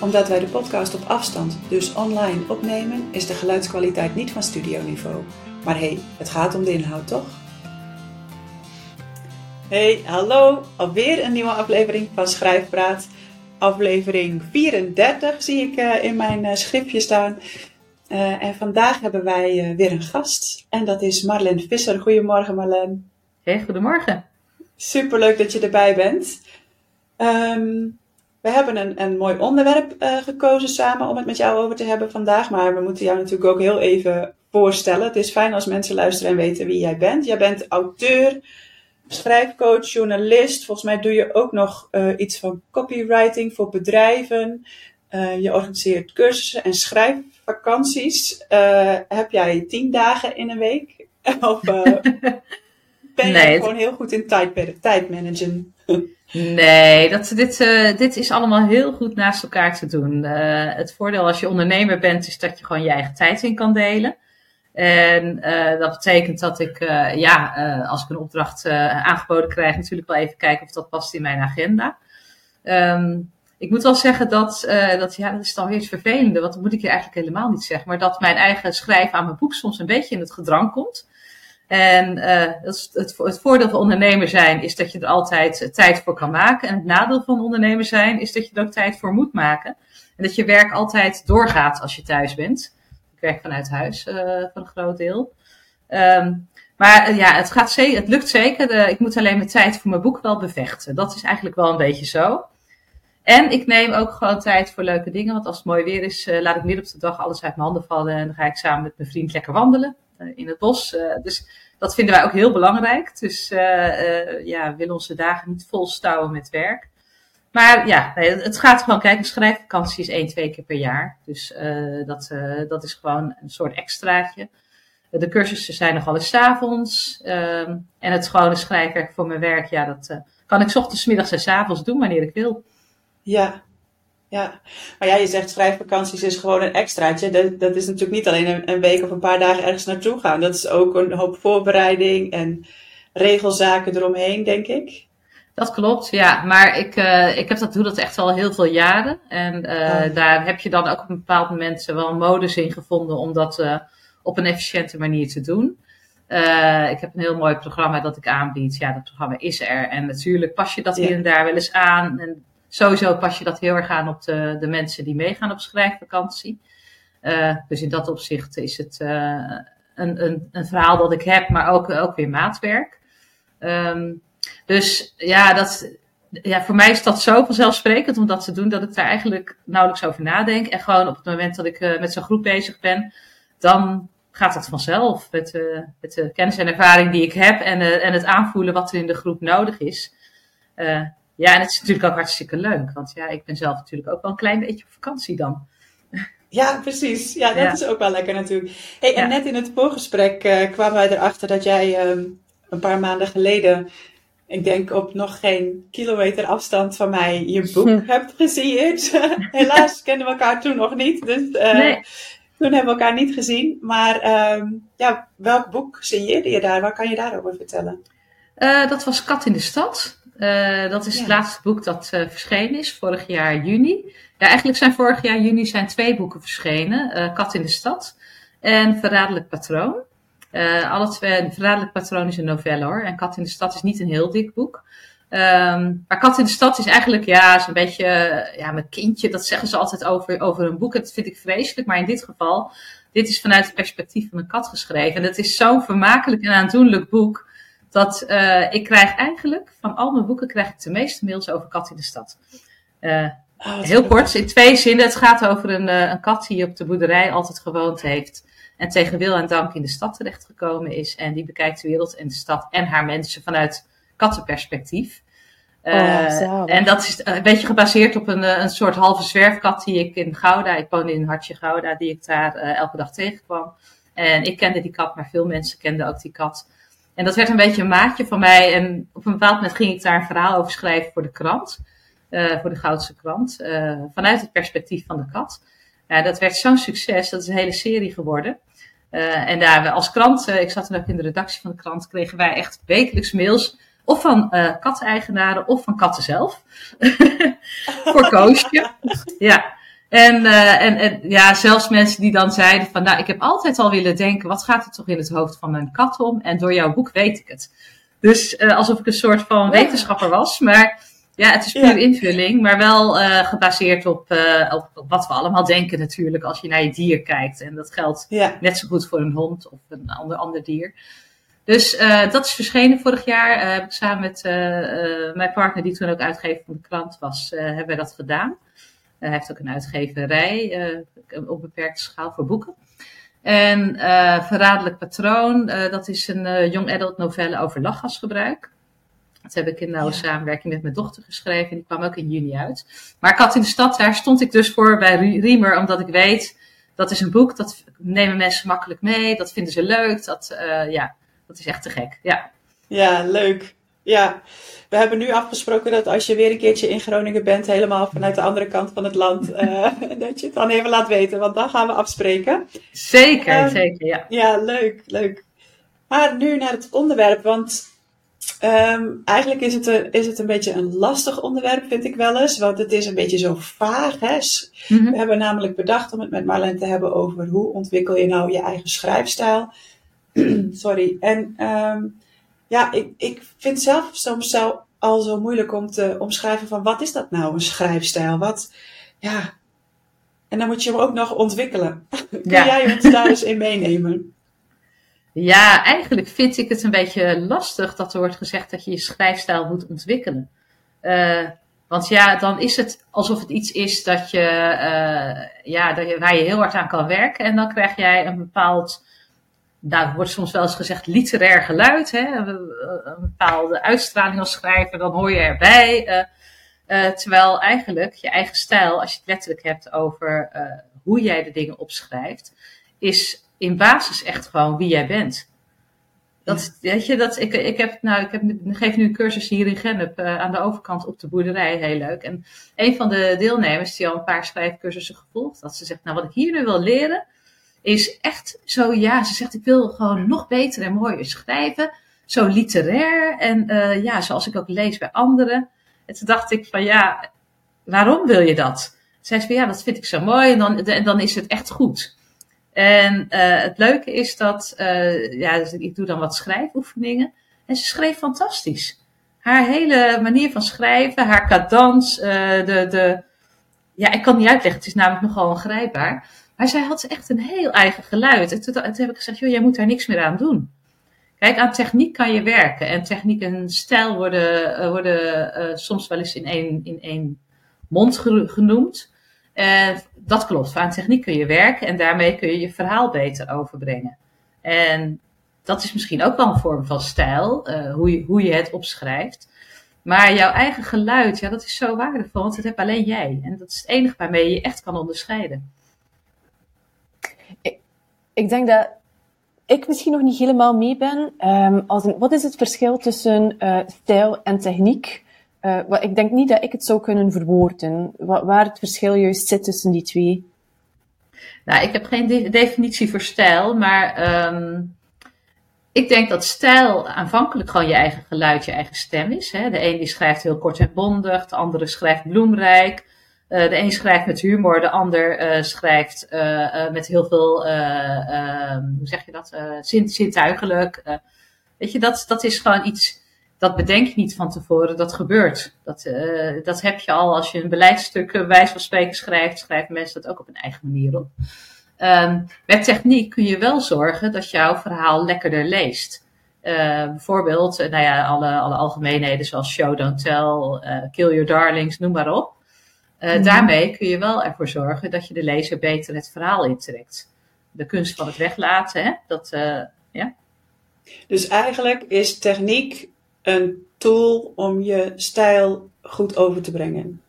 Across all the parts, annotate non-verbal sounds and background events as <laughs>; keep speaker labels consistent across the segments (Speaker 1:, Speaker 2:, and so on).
Speaker 1: Omdat wij de podcast op afstand, dus online, opnemen, is de geluidskwaliteit niet van studioniveau. Maar hé, hey, het gaat om de inhoud, toch? Hey, hallo! Alweer een nieuwe aflevering van Schrijfpraat. Aflevering 34 zie ik uh, in mijn uh, schriftje staan. Uh, en vandaag hebben wij weer een gast. En dat is Marlen Visser. Goedemorgen Marlen.
Speaker 2: Hey, goedemorgen.
Speaker 1: Superleuk dat je erbij bent. Um, we hebben een, een mooi onderwerp uh, gekozen samen om het met jou over te hebben vandaag. Maar we moeten jou natuurlijk ook heel even voorstellen. Het is fijn als mensen luisteren en weten wie jij bent. Jij bent auteur, schrijfcoach, journalist. Volgens mij doe je ook nog uh, iets van copywriting voor bedrijven. Uh, je organiseert cursussen en schrijfvakanties. heb jij tien dagen in een week? <laughs> of <laughs> ben nee, je gewoon heel goed in tijd, tijd managen? <laughs>
Speaker 2: Nee, dat, dit, uh, dit is allemaal heel goed naast elkaar te doen. Uh, het voordeel als je ondernemer bent, is dat je gewoon je eigen tijd in kan delen. En uh, dat betekent dat ik, ja, als ik een opdracht aangeboden krijg, natuurlijk wel even kijken of dat past in mijn agenda. Um, ik moet wel zeggen dat, dat, ja, dat is dan weer iets vervelende, want dat moet ik je eigenlijk helemaal niet zeggen. Maar dat mijn eigen schrijven aan mijn boek soms een beetje in het gedrang komt. En is het, het, voordeel van ondernemer zijn is dat je er altijd tijd voor kan maken. En het nadeel van ondernemer zijn is dat je er ook tijd voor moet maken. En dat je werk altijd doorgaat als je thuis bent. Ik werk vanuit huis uh, voor een groot deel. Um, maar ja, het, gaat het lukt zeker. Ik moet alleen mijn tijd voor mijn boek wel bevechten. Dat is eigenlijk wel een beetje zo. En ik neem ook gewoon tijd voor leuke dingen. Want als het mooi weer is, laat ik midden op de dag alles uit mijn handen vallen. En dan ga ik samen met mijn vriend lekker wandelen. Eh, in het bos. Eh, dus dat vinden wij ook heel belangrijk. Dus eh, ja, we willen onze dagen niet vol stouwen met werk. Maar ja, het gaat gewoon, kijk, een schrijfvakantie is één, twee keer per jaar. Dus dat, dat is gewoon een soort extraatje. De cursussen zijn nog wel eens avonds. Uh, en het gewone schrijfwerk voor mijn werk, ja, dat kan ik ochtends, middags en s avonds doen wanneer ik wil.
Speaker 1: Ja, ja, maar ja, je zegt schrijfvakanties is gewoon een extraatje. Dat, dat is natuurlijk niet alleen een, een, week of een paar dagen ergens naartoe gaan. Dat is ook een hoop voorbereiding en regelzaken eromheen, denk ik.
Speaker 2: Dat klopt, ja. Maar ik, uh, ik heb dat, doe dat echt al heel veel jaren. En uh, oh. daar heb je dan ook op een bepaald moment wel een modus in gevonden om dat uh, op een efficiënte manier te doen. ik heb een heel mooi programma dat ik aanbied. Ja, dat programma is er. En natuurlijk pas je dat ja. hier en daar wel eens aan. En sowieso pas je dat heel erg aan op de, de mensen die meegaan op schrijfvakantie. Uh, dus in dat opzicht is het uh, een, een, een verhaal dat ik heb, maar ook, ook weer maatwerk. Um, dus ja, dat, ja, voor mij is dat zo vanzelfsprekend om dat te doen, dat ik daar eigenlijk nauwelijks over nadenk. En gewoon op het moment dat ik uh, met zo'n groep bezig ben, dan gaat dat vanzelf. Met, met de kennis en ervaring die ik heb en, en het aanvoelen wat er in de groep nodig is. Ja, en het is natuurlijk ook hartstikke leuk. Want ja, ik ben zelf natuurlijk ook wel een klein beetje op vakantie dan. <laughs>
Speaker 1: Ja, precies. Ja, dat ja. is ook wel lekker natuurlijk. Hey, en ja. net in het voorgesprek uh, kwamen wij erachter dat jij um, een paar maanden geleden, ik denk op nog geen kilometer afstand van mij, je boek hm. hebt gesigneerd. <laughs> Helaas kenden we elkaar toen nog niet. Dus uh, nee. toen hebben we elkaar niet gezien. Maar um, ja, welk boek signeerde je daar? Wat kan je daarover vertellen?
Speaker 2: Uh, dat was Kat in de Stad. Uh, dat is ja. het laatste boek dat uh, verschenen is, vorig jaar juni. Ja, eigenlijk zijn vorig jaar juni zijn twee boeken verschenen. Uh, Kat in de Stad en Verraderlijk Patroon. alle twee, Verraderlijk Patroon is een novelle hoor. En Kat in de Stad is niet een heel dik boek. Um, maar Kat in de Stad is eigenlijk, ja, is een beetje, ja, mijn kindje, dat zeggen ze altijd over, over een boek. En dat vind ik vreselijk. Maar in dit geval, dit is vanuit het perspectief van een kat geschreven. En het is zo'n vermakelijk en aandoenlijk boek dat uh, ik krijg eigenlijk van al mijn boeken krijg ik de meeste mails over kat in de stad. Uh, oh, heel kort, in twee zinnen. Het gaat over een, uh, een kat die op de boerderij altijd gewoond heeft. En tegen wil en dank in de stad terechtgekomen is. En die bekijkt de wereld en de stad en haar mensen vanuit kattenperspectief. Oh, en dat is een beetje gebaseerd op een, een soort halve zwerfkat die ik in Gouda, ik woon in Hartje Gouda, die ik daar elke dag tegenkwam. En ik kende die kat, maar veel mensen kenden ook die kat. En dat werd een beetje een maatje van mij. En op een bepaald moment ging ik daar een verhaal over schrijven voor de krant. Uh, voor de Goudse krant. Uh, vanuit het perspectief van de kat. Dat werd zo'n succes. Dat is een hele serie geworden. Uh, en daar we als krant, ik zat dan ook in de redactie van de krant, kregen wij echt wekelijks mails. Of van katteneigenaren of van katten zelf. <laughs> voor Koosje. ja. En, uh, en, en ja, zelfs mensen die dan zeiden van, nou, ik heb altijd al willen denken, wat gaat er toch in het hoofd van mijn kat om? En door jouw boek weet ik het. Dus uh, alsof ik een soort van wetenschapper was. Maar ja, het is puur invulling, maar wel uh, gebaseerd op, op, op, wat we allemaal denken natuurlijk als je naar je dier kijkt. En dat geldt ja. net zo goed voor een hond of een ander, ander dier. Dus dat is verschenen vorig jaar. heb ik samen met mijn partner, die toen ook uitgever van de krant was, hebben wij dat gedaan. Hij heeft ook een uitgeverij uh, op beperkte schaal voor boeken. En uh, Verraderlijk Patroon, uh, dat is een uh, young adult novelle over lachgasgebruik. Dat heb ik in nauwe ja. samenwerking met mijn dochter geschreven. Die kwam ook in juni uit. Maar ik had in de stad, daar stond ik dus voor bij Riemer, omdat ik weet, dat is een boek, dat nemen mensen makkelijk mee. Dat vinden ze leuk. Dat, ja, dat is echt te gek. Ja,
Speaker 1: ja leuk. Ja, we hebben nu afgesproken dat als je weer een keertje in Groningen bent, helemaal vanuit de andere kant van het land, uh, <laughs> <laughs> dat je het dan even laat weten, want dan gaan we afspreken.
Speaker 2: Zeker, um, zeker, ja.
Speaker 1: Ja, leuk, leuk. Maar nu naar het onderwerp, want um, eigenlijk is het, een, is het een beetje een lastig onderwerp, vind ik wel eens, want het is een beetje zo vaag. Hè? Mm -hmm. We hebben namelijk bedacht om het met Marlen te hebben over hoe ontwikkel je nou je eigen schrijfstijl. <clears throat> Sorry. En um, ja, ik, ik vind zelf soms zo, al zo moeilijk om te omschrijven van wat is dat nou, een schrijfstijl? Wat, ja. En dan moet je hem ook nog ontwikkelen. <laughs> Kun ja. jij ons daar eens in meenemen?
Speaker 2: Ja, eigenlijk vind ik het een beetje lastig dat er wordt gezegd dat je je schrijfstijl moet ontwikkelen. Uh, want ja, dan is het alsof het iets is dat je, uh, ja, dat je, waar je heel hard aan kan werken. En dan krijg jij een bepaald nou, wordt soms wel eens gezegd literair geluid, hè? Een, bepaalde uitstraling als schrijver, dan hoor je erbij. Uh, uh, terwijl eigenlijk je eigen stijl, als je het letterlijk hebt over uh, hoe jij de dingen opschrijft, is in basis echt gewoon wie jij bent. Dat, weet je, dat, ik, ik, heb, nou, ik, heb, ik geef nu een cursus hier in Gennep aan de overkant op de boerderij, heel leuk. En een van de deelnemers die al een paar schrijfcursussen gevolgd had, ze zegt, nou wat ik hier nu wil leren, is echt zo, ja, ze zegt ik wil gewoon nog beter en mooier schrijven. Zo literair en uh, ja, zoals ik ook lees bij anderen. En toen dacht ik van ja, waarom wil je dat? Zij zei van ja, dat vind ik zo mooi en dan, dan is het echt goed. En uh, het leuke is dat, uh, ja, dus ik doe dan wat schrijfoefeningen. En ze schreef fantastisch. Haar hele manier van schrijven, haar cadans, de, de, ja, ik kan niet uitleggen, het is namelijk nogal ongrijpbaar. Maar zij had echt een heel eigen geluid. En toen, heb ik gezegd, joh, jij moet daar niks meer aan doen. Kijk, aan techniek kan je werken. En techniek en stijl worden, uh, worden uh, soms wel eens in één, in één mond genoemd. En dat klopt. Aan techniek kun je werken en daarmee kun je je verhaal beter overbrengen. En dat is misschien ook wel een vorm van stijl, uh, hoe, je, hoe je het opschrijft. Maar jouw eigen geluid, ja, dat is zo waardevol, want dat heb alleen jij. En dat is het enige waarmee je je echt kan onderscheiden
Speaker 3: ik denk dat ik misschien nog niet helemaal mee ben. Een, wat is het verschil tussen uh, stijl en techniek? Uh, wat, ik denk niet dat ik het zou kunnen verwoorden. Waar het verschil juist zit tussen die twee.
Speaker 2: Nou, ik heb geen de definitie voor stijl, maar um, ik denk dat stijl aanvankelijk gewoon je eigen geluid, je eigen stem is. Hè? De een die schrijft heel kort en bondig, de andere schrijft bloemrijk. Uh, de een schrijft met humor, de ander uh, schrijft uh, met heel veel, ehm, hoe zeg je dat, zin, zintuigelijk. weet je, dat, dat is gewoon iets, dat bedenk je niet van tevoren, dat gebeurt. Dat, dat heb je al als je een beleidstuk, wijs van spreken schrijft, schrijven mensen dat ook op een eigen manier op. Um, met techniek kun je wel zorgen dat jouw verhaal lekkerder leest. bijvoorbeeld, nou ja, alle, alle algemeenheden zoals show, don't tell, kill your darlings, noem maar op. Uh, mm. Daarmee kun je wel ervoor zorgen dat je de lezer beter het verhaal intrekt. De kunst van het weglaten, hè? Dat, uh, ja.
Speaker 1: Dus eigenlijk is techniek een tool om je stijl goed over te brengen.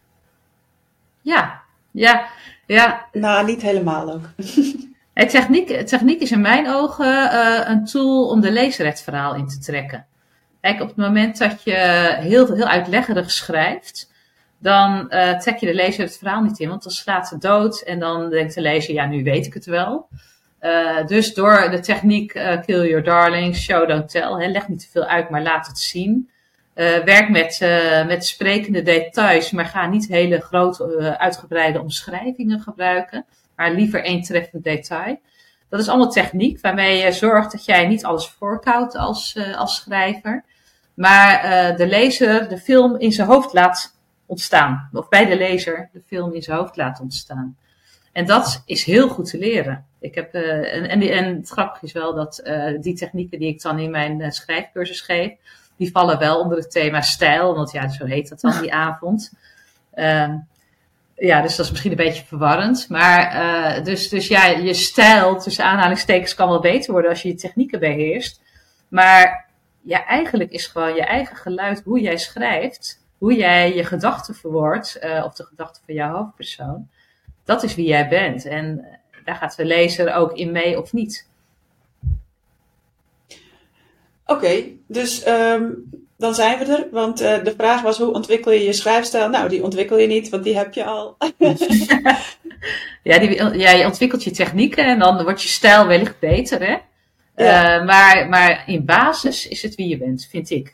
Speaker 2: Ja, ja, ja.
Speaker 1: Nou, niet helemaal ook. <laughs>
Speaker 2: techniek, techniek is in mijn ogen uh, een tool om de lezer het verhaal in te trekken. Kijk, op het moment dat je heel, heel uitleggerig schrijft, dan uh, trek je de lezer het verhaal niet in, want dan slaat het dood en dan denkt de lezer, ja, nu weet ik het wel. Uh, dus door de techniek uh, Kill Your Darlings, Show Don't Tell, hè, leg niet te veel uit, maar laat het zien. werk met, met sprekende details, maar ga niet hele grote, uitgebreide omschrijvingen gebruiken, maar liever één treffend detail. Dat is allemaal techniek waarmee je zorgt dat jij niet alles voorkoudt als, als schrijver, maar de lezer de film in zijn hoofd laat ontstaan. Of bij de lezer de film in zijn hoofd laat ontstaan. En dat is heel goed te leren. Ik heb, uh, en, en, en, het grappige is wel dat uh, die technieken die ik dan in mijn uh, schrijfcursus geef, die vallen wel onder het thema stijl, want ja, zo heet dat dan die <laughs> avond. Ehm, ja, dus dat is misschien een beetje verwarrend. Maar dus, dus ja, je stijl tussen aanhalingstekens kan wel beter worden als je je technieken beheerst. Maar ja, eigenlijk is gewoon je eigen geluid, hoe jij schrijft, hoe jij je gedachten verwoordt, uh, of de gedachten van jouw hoofdpersoon, dat is wie jij bent. En eh, daar gaat de lezer ook in mee of niet.
Speaker 1: Oké, dus um, dan zijn we er. Want uh, de vraag was: hoe ontwikkel je je schrijfstijl? Nou, die ontwikkel je niet, want die heb je al. <laughs> <laughs>
Speaker 2: ja, die, ja, je ontwikkelt je technieken en dan wordt je stijl wellicht beter, hè? Ja. Uh, maar, maar in basis is het wie je bent, vind ik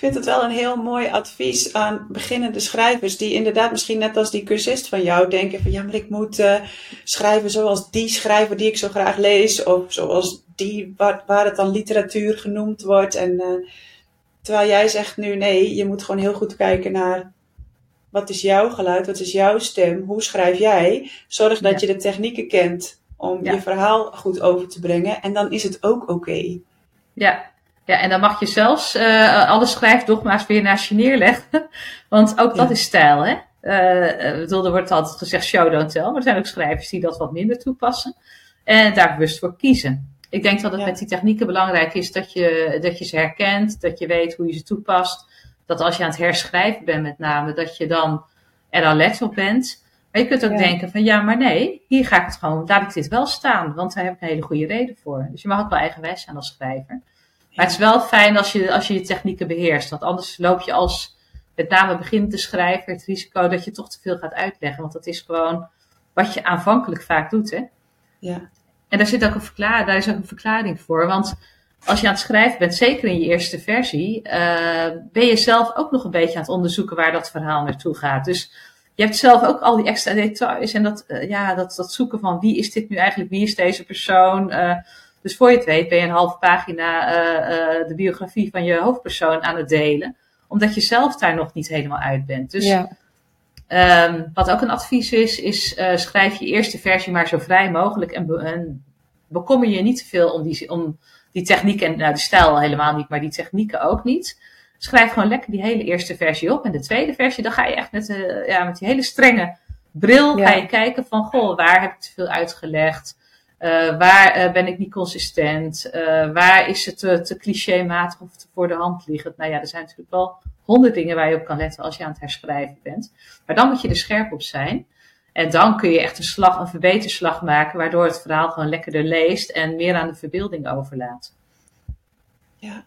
Speaker 1: vind het wel een heel mooi advies aan beginnende schrijvers. Die inderdaad misschien net als die cursist van jou denken van ja, maar ik moet uh, schrijven zoals die schrijver die ik zo graag lees. Of zoals die waar, waar het dan literatuur genoemd wordt. En uh, terwijl jij zegt nu nee, je moet gewoon heel goed kijken naar wat is jouw geluid, wat is jouw stem, hoe schrijf jij. Zorg dat je de technieken kent om je verhaal goed over te brengen. En dan is het ook oké.
Speaker 2: Ja, ja, en dan mag je zelfs uh, alle schrijfdogma's weer naast je neerleggen. <laughs> Want ook dat is stijl, hè? Uh, bedoel, er wordt altijd gezegd show don't tell. Maar er zijn ook schrijvers die dat wat minder toepassen. En daar bewust voor kiezen. Ik denk dat het met die technieken belangrijk is dat je, dat je ze herkent. Dat je weet hoe je ze toepast. Dat als je aan het herschrijven bent met name, dat je dan er alert op bent. Maar je kunt ook denken van ja, maar nee, hier ga ik het gewoon, laat ik dit wel staan. Want daar heb ik een hele goede reden voor. Dus je mag ook wel eigenwijs zijn als schrijver. Maar het is wel fijn als je, als je je technieken beheerst. Want anders loop je als met name beginnende schrijver het risico dat je toch te veel gaat uitleggen. Want dat is gewoon wat je aanvankelijk vaak doet. Hè?
Speaker 1: Ja.
Speaker 2: En daar, zit ook een verklaring, daar is ook een verklaring voor. Want als je aan het schrijven bent, zeker in je eerste versie, uh, ben je zelf ook nog een beetje aan het onderzoeken waar dat verhaal naartoe gaat. Dus je hebt zelf ook al die extra details en dat, uh, ja, dat, dat zoeken van wie is dit nu eigenlijk, wie is deze persoon. Uh, dus voor je het weet ben je een halve pagina uh, uh, de biografie van je hoofdpersoon aan het delen. Omdat je zelf daar nog niet helemaal uit bent. Dus ja. um, wat ook een advies is, is uh, schrijf je eerste versie maar zo vrij mogelijk. En, be en bekommer je niet te veel om die, om die technieken. En nou, de stijl helemaal niet, maar die technieken ook niet. Schrijf gewoon lekker die hele eerste versie op. En de tweede versie, dan ga je echt met, ja, met die hele strenge bril ja. ga je kijken van, goh, waar heb ik te veel uitgelegd? Uh, waar uh, ben ik niet consistent? Uh, waar is het te, te clichématig of te voor de hand liggend? Nou ja, er zijn natuurlijk wel honderd dingen waar je op kan letten als je aan het herschrijven bent. Maar dan moet je er scherp op zijn. En dan kun je echt een slag, een verbeterslag maken, waardoor het verhaal gewoon lekkerder leest en meer aan de verbeelding overlaat.
Speaker 1: Ja.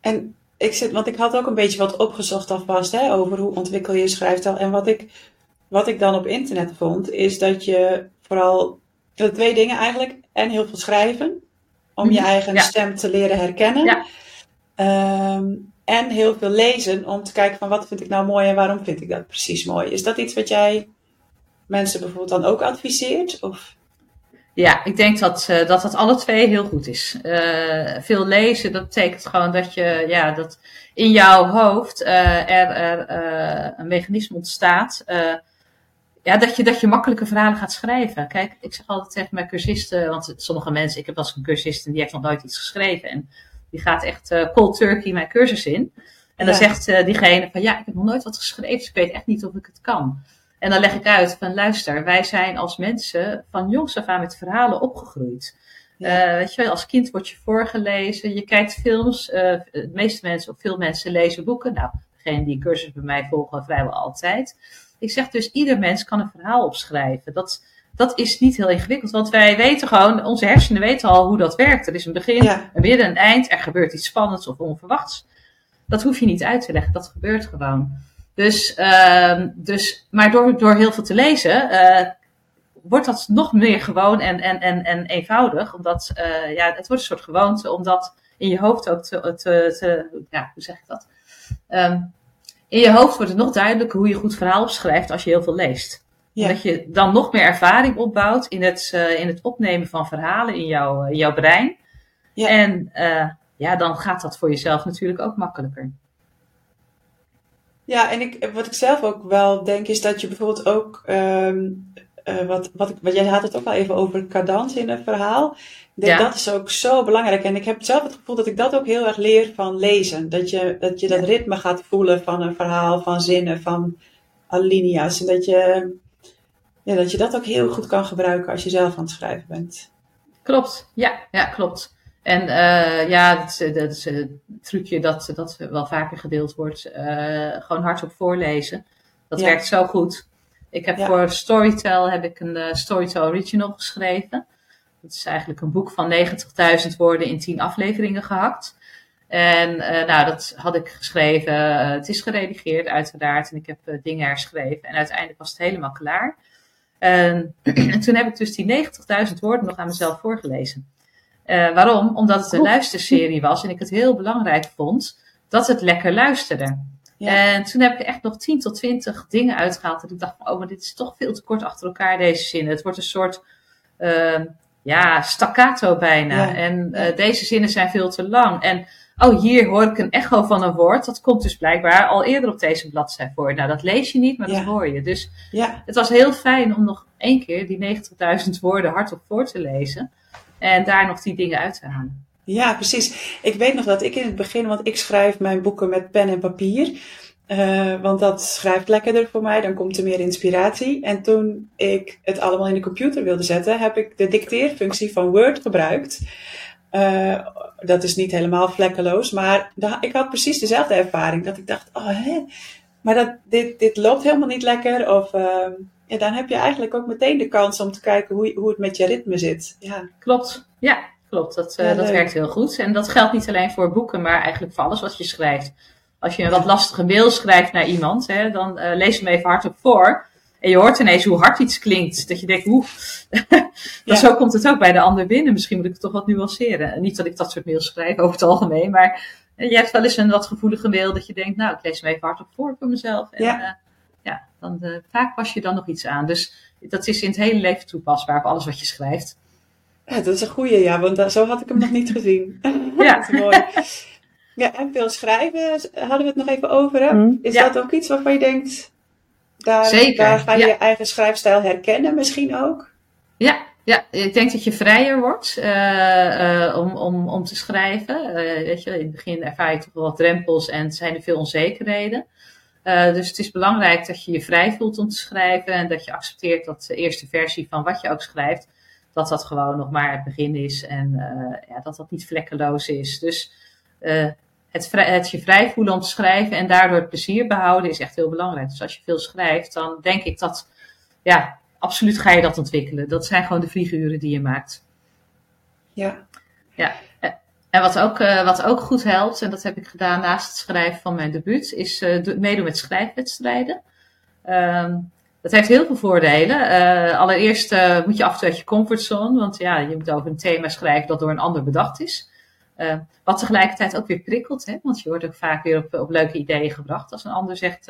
Speaker 1: En ik zit, want ik had ook een beetje wat opgezocht alvast hè, over hoe ontwikkel je schrijftaal. En wat ik, wat ik dan op internet vond, is dat je vooral twee dingen eigenlijk. En heel veel schrijven. Om je mhm. eigen stem te leren herkennen. Ja. Um, en heel veel lezen om te kijken van wat vind ik nou mooi en waarom vind ik dat precies mooi. Is dat iets wat jij mensen bijvoorbeeld dan ook adviseert? Of?
Speaker 2: Ja, ik denk dat, uh, dat dat alle twee heel goed is. Uh, veel lezen, dat betekent gewoon dat je, ja, dat in jouw hoofd uh, er, er een mechanisme ontstaat ja, dat je, dat je makkelijke verhalen gaat schrijven. Kijk, ik zeg altijd tegen mijn cursisten, want sommige mensen, ik heb wel eens een cursist en die heeft nog nooit iets geschreven. En die gaat echt uh, cold turkey mijn cursus in. En dan zegt uh, diegene van, ja, ik heb nog nooit wat geschreven, dus ik weet echt niet of ik het kan. En dan leg ik uit van, luister, wij zijn als mensen van jongs af aan met verhalen opgegroeid. Ja. Uh, weet je, als kind word je voorgelezen, je kijkt films. de meeste mensen, of veel mensen lezen boeken. Nou, degene die cursus bij mij volgen, vrijwel altijd. Ik zeg dus, ieder mens kan een verhaal opschrijven. Dat, dat is niet heel ingewikkeld. Want wij weten gewoon, onze hersenen weten al hoe dat werkt. Er is een begin,
Speaker 1: Ja.
Speaker 2: een midden, een eind. Er gebeurt iets spannends of onverwachts. Dat hoef je niet uit te leggen. Dat gebeurt gewoon. Dus, ehm, dus maar door, door heel veel te lezen, eh, wordt dat nog meer gewoon en, en, en, en eenvoudig. Omdat, eh, ja, het wordt een soort gewoonte om dat in je hoofd ook te, te, te ja, hoe zeg ik dat? Ehm, in je hoofd wordt het nog duidelijker hoe je goed verhaal opschrijft als je heel veel leest.
Speaker 1: Ja.
Speaker 2: Dat je dan nog meer ervaring opbouwt in het, eh, in het opnemen van verhalen in, jouw in jouw brein.
Speaker 1: Ja.
Speaker 2: En eh, ja, dan gaat dat voor jezelf natuurlijk ook makkelijker.
Speaker 1: Ja, en ik, wat ik zelf ook wel denk, is dat je bijvoorbeeld ook, ehm, eh, wat, wat, jij had het ook al even over cadans in een verhaal. Ik denk,
Speaker 2: Ja.
Speaker 1: Dat is ook zo belangrijk. En ik heb zelf het gevoel dat ik dat ook heel erg leer van lezen. Dat je dat, je dat ritme gaat voelen van een verhaal, van zinnen, van alinea's. En dat je, ja, dat je dat ook heel goed kan gebruiken als je zelf aan het schrijven bent.
Speaker 2: Klopt, ja, ja klopt. En eh, ja, dat is, eh, dat is een trucje dat, dat wel vaker gedeeld wordt. gewoon hardop voorlezen. Dat
Speaker 1: Ja.
Speaker 2: werkt zo goed. Ik heb
Speaker 1: Ja.
Speaker 2: voor Storytel heb ik een eh, Storytel Original geschreven. Dat is eigenlijk een boek van 90.000 woorden in 10 afleveringen gehakt. En eh, nou, dat had ik geschreven. Eh, het is geredigeerd uiteraard. En ik heb dingen herschreven. En uiteindelijk was het helemaal klaar. En, <clears throat> en toen heb ik dus die 90.000 woorden nog aan mezelf voorgelezen. Waarom? Omdat het een luisterserie was en ik het heel belangrijk vond dat het lekker luisterde.
Speaker 1: Ja.
Speaker 2: En toen heb ik echt nog 10 tot 20 dingen uitgehaald. Dat ik dacht, van, oh, maar dit is toch veel te kort achter elkaar, deze zinnen. Het wordt een soort, ehm, ja, staccato bijna.
Speaker 1: Ja,
Speaker 2: En eh, deze zinnen zijn veel te lang. En, oh, hier hoor ik een echo van een woord. Dat komt dus blijkbaar al eerder op deze bladzij voor. Nou, dat lees je niet, maar
Speaker 1: Ja.
Speaker 2: dat hoor je. Dus
Speaker 1: Ja,
Speaker 2: het was heel fijn om nog één keer die 90.000 woorden hardop voor te lezen. En daar nog die dingen uit te halen.
Speaker 1: Ja, precies. Ik weet nog dat ik in het begin, want ik schrijf mijn boeken met pen en papier. eh, want dat schrijft lekkerder voor mij, dan komt er meer inspiratie. En toen ik het allemaal in de computer wilde zetten, heb ik de dicteerfunctie van Word gebruikt. Eh, dat is niet helemaal vlekkeloos, maar ik had precies dezelfde ervaring. Dat ik dacht, oh hè, maar dat, dit, dit loopt helemaal niet lekker. Of eh, ja, dan heb je eigenlijk ook meteen de kans om te kijken hoe, hoe het met je ritme zit. Ja,
Speaker 2: Klopt, ja, klopt. Dat, eh,
Speaker 1: Ja,
Speaker 2: dat werkt heel goed. En dat geldt niet alleen voor boeken, maar eigenlijk voor alles wat je schrijft. Als je een wat lastige mail schrijft naar iemand, hè, dan eh, lees hem even hardop voor. En je hoort ineens hoe hard iets klinkt. Dat je denkt, oeh. <laughs>
Speaker 1: Ja.
Speaker 2: Zo komt het ook bij de ander binnen. Misschien moet ik het toch wat nuanceren. En Niet dat ik dat soort mails schrijf over het algemeen. Maar eh, je hebt wel eens een wat gevoelige mail dat je denkt, nou, ik lees hem even hardop voor voor mezelf. En
Speaker 1: Ja.
Speaker 2: ja, ja dan, vaak pas je dan nog iets aan. Dus dat is in het hele leven toepasbaar op alles wat je schrijft.
Speaker 1: Ja, dat is een goeie, ja, want zo had ik hem nog niet gezien. <laughs>
Speaker 2: Ja.
Speaker 1: dat is mooi. Ja, en veel schrijven, hadden we het nog even over. Hè?
Speaker 3: Mm.
Speaker 1: Is
Speaker 2: Ja.
Speaker 1: dat ook iets waarvan je denkt, daar,
Speaker 2: Zeker,
Speaker 1: daar ga je
Speaker 2: ja.
Speaker 1: je eigen schrijfstijl herkennen misschien ook?
Speaker 2: Ja, ja, ik denk dat je vrijer wordt eh, eh, om, om, om te schrijven. Eh, weet je, in het begin ervaar je toch wel wat drempels en zijn er veel onzekerheden. Dus het is belangrijk dat je je vrij voelt om te schrijven en dat je accepteert dat de eerste versie van wat je ook schrijft, dat dat gewoon nog maar het begin is en eh, ja, dat dat niet vlekkeloos is. Dus eh, het, het je vrij voelen om te schrijven en daardoor het plezier behouden is echt heel belangrijk. Dus als je veel schrijft, dan denk ik dat, ja, absoluut ga je dat ontwikkelen. Dat zijn gewoon de vlieguren die je maakt.
Speaker 1: Ja,
Speaker 2: En wat ook, eh, wat ook goed helpt, en dat heb ik gedaan naast het schrijven van mijn debuut, is do- meedoen met schrijfwedstrijden. Ehm, dat heeft heel veel voordelen. Eh, allereerst eh, moet je af en toe uit je comfortzone, want ja, je moet over een thema schrijven dat door een ander bedacht is. Eh, wat tegelijkertijd ook weer prikkelt, hè? want je wordt ook vaak weer op, op leuke ideeën gebracht als een ander zegt,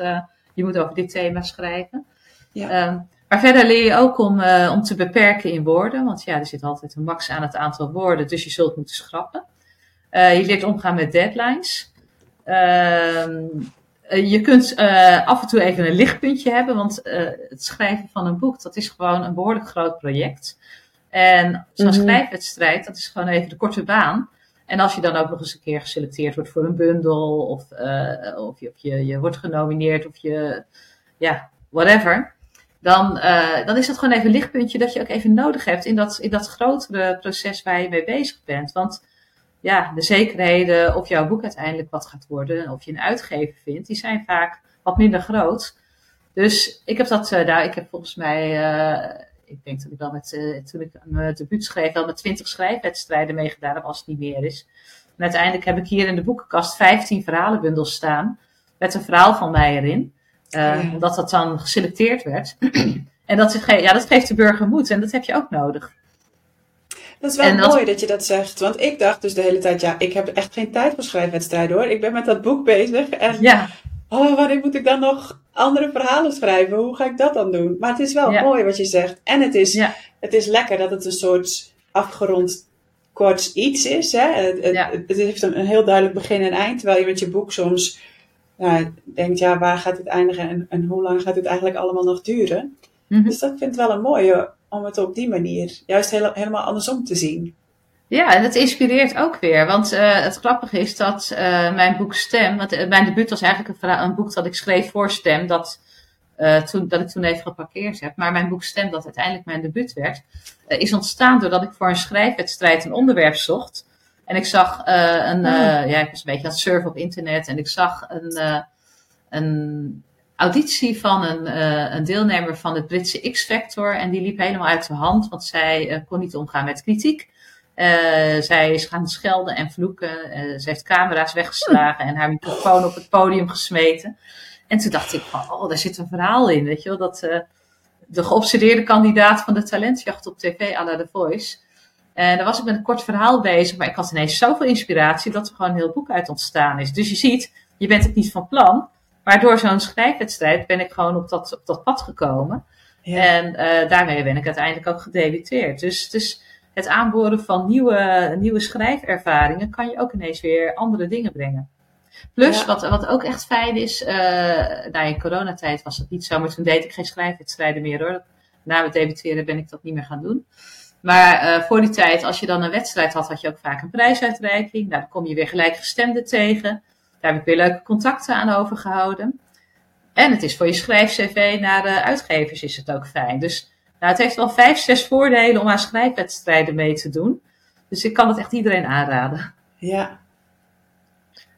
Speaker 2: je moet over dit thema schrijven.
Speaker 1: Ja.
Speaker 2: Ehm, maar verder leer je ook om, om te beperken in woorden, want ja, er zit altijd een max aan het aantal woorden, dus je zult moeten schrappen. Je leert omgaan met deadlines. Ehm, eh, je kunt eh, af en toe even een lichtpuntje hebben, want eh, het schrijven van een boek, dat is gewoon een behoorlijk groot project. En zo'n
Speaker 3: Mhm.
Speaker 2: schrijfwedstrijd, dat is gewoon even de korte baan. En als je dan ook nog eens een keer geselecteerd wordt voor een bundel, of, eh, of, je, of je, je wordt genomineerd, of je, ja, whatever. Dan, eh, dan is dat gewoon even een lichtpuntje dat je ook even nodig hebt in dat, in dat grotere proces waar je mee bezig bent. Want ja, de zekerheden of jouw boek uiteindelijk wat gaat worden, of je een uitgever vindt, die zijn vaak wat minder groot. Dus ik heb dat eh, daar, ik heb volgens mij, eh, ik denk dat ik wel met, uh, toen ik mijn debuut schreef, wel met twintig schrijfwedstrijden meegedaan heb, als het niet meer is. En uiteindelijk heb ik hier in de boekenkast 15 verhalenbundels staan. Met een verhaal van mij erin. Uh, Omdat dat dan geselecteerd werd. <clears throat> en dat, ja, dat geeft de burger moed. En dat heb je ook nodig.
Speaker 1: Dat is wel mooi dat je dat zegt. Want ik dacht dus de hele tijd, ja, ik heb echt geen tijd voor schrijfwedstrijden hoor. Ik ben met dat boek bezig. En ja. oh, wanneer moet ik dan nog andere verhalen schrijven? Hoe ga ik dat dan doen? Maar het is wel mooi wat je zegt. En het is, het is lekker dat het een soort afgerond kort iets is. Hè? Het, het, heeft een, een, heel duidelijk begin en eind. Terwijl je met je boek soms ja, denkt, ja, waar gaat het eindigen en, en hoe lang gaat het eigenlijk allemaal nog duren? Mhm. Dus dat vind ik wel een mooie om het op die manier juist helemaal andersom te zien.
Speaker 2: Ja, en het inspireert ook weer. Want uh, het grappige is dat uh, mijn boek Stem, want uh, mijn debuut was eigenlijk een, een, boek dat ik schreef voor Stem, dat, toen, dat ik toen even geparkeerd heb. Maar mijn boek Stem, dat uiteindelijk mijn debuut werd, is ontstaan doordat ik voor een schrijfwedstrijd een onderwerp zocht. En ik zag een, ah. ja, ik was een beetje aan het surfen op internet en ik zag een, een auditie van een, uh, een, deelnemer van het Britse X-Factor. En die liep helemaal uit de hand, want zij uh, kon niet omgaan met kritiek. Uh, zij is gaan schelden en vloeken. ze heeft camera's weggeslagen en haar microfoon op het podium gesmeten. En toen dacht ik oh, daar zit een verhaal in, weet je wel. Dat de geobsedeerde kandidaat van de talentjacht op tv, à la The Voice. En daar was ik met een kort verhaal bezig, maar ik had ineens zoveel inspiratie dat er gewoon een heel boek uit ontstaan is. Dus je ziet, je bent het niet van plan, maar door zo'n schrijfwedstrijd ben ik gewoon op dat, op dat pad gekomen. En uh, daarmee ben ik uiteindelijk ook gedebuteerd. Dus, dus het aanboren van nieuwe, nieuwe schrijfervaringen kan je ook ineens weer andere dingen brengen. Plus, wat, wat ook echt fijn is, uh, nou in coronatijd was dat niet zo, maar toen deed ik geen schrijfwedstrijden meer hoor. Na het debuteren ben ik dat niet meer gaan doen. Maar uh, voor die tijd, als je dan een wedstrijd had, had je ook vaak een prijsuitreiking. Nou, dan kom je weer gelijkgestemden tegen. Daar heb ik weer leuke contacten aan overgehouden. En het is voor je schrijf-cv naar de uitgevers is het ook fijn. Dus nou, het heeft wel vijf, zes voordelen om aan schrijfwedstrijden mee te doen. Dus ik kan het echt iedereen aanraden.
Speaker 1: Ja.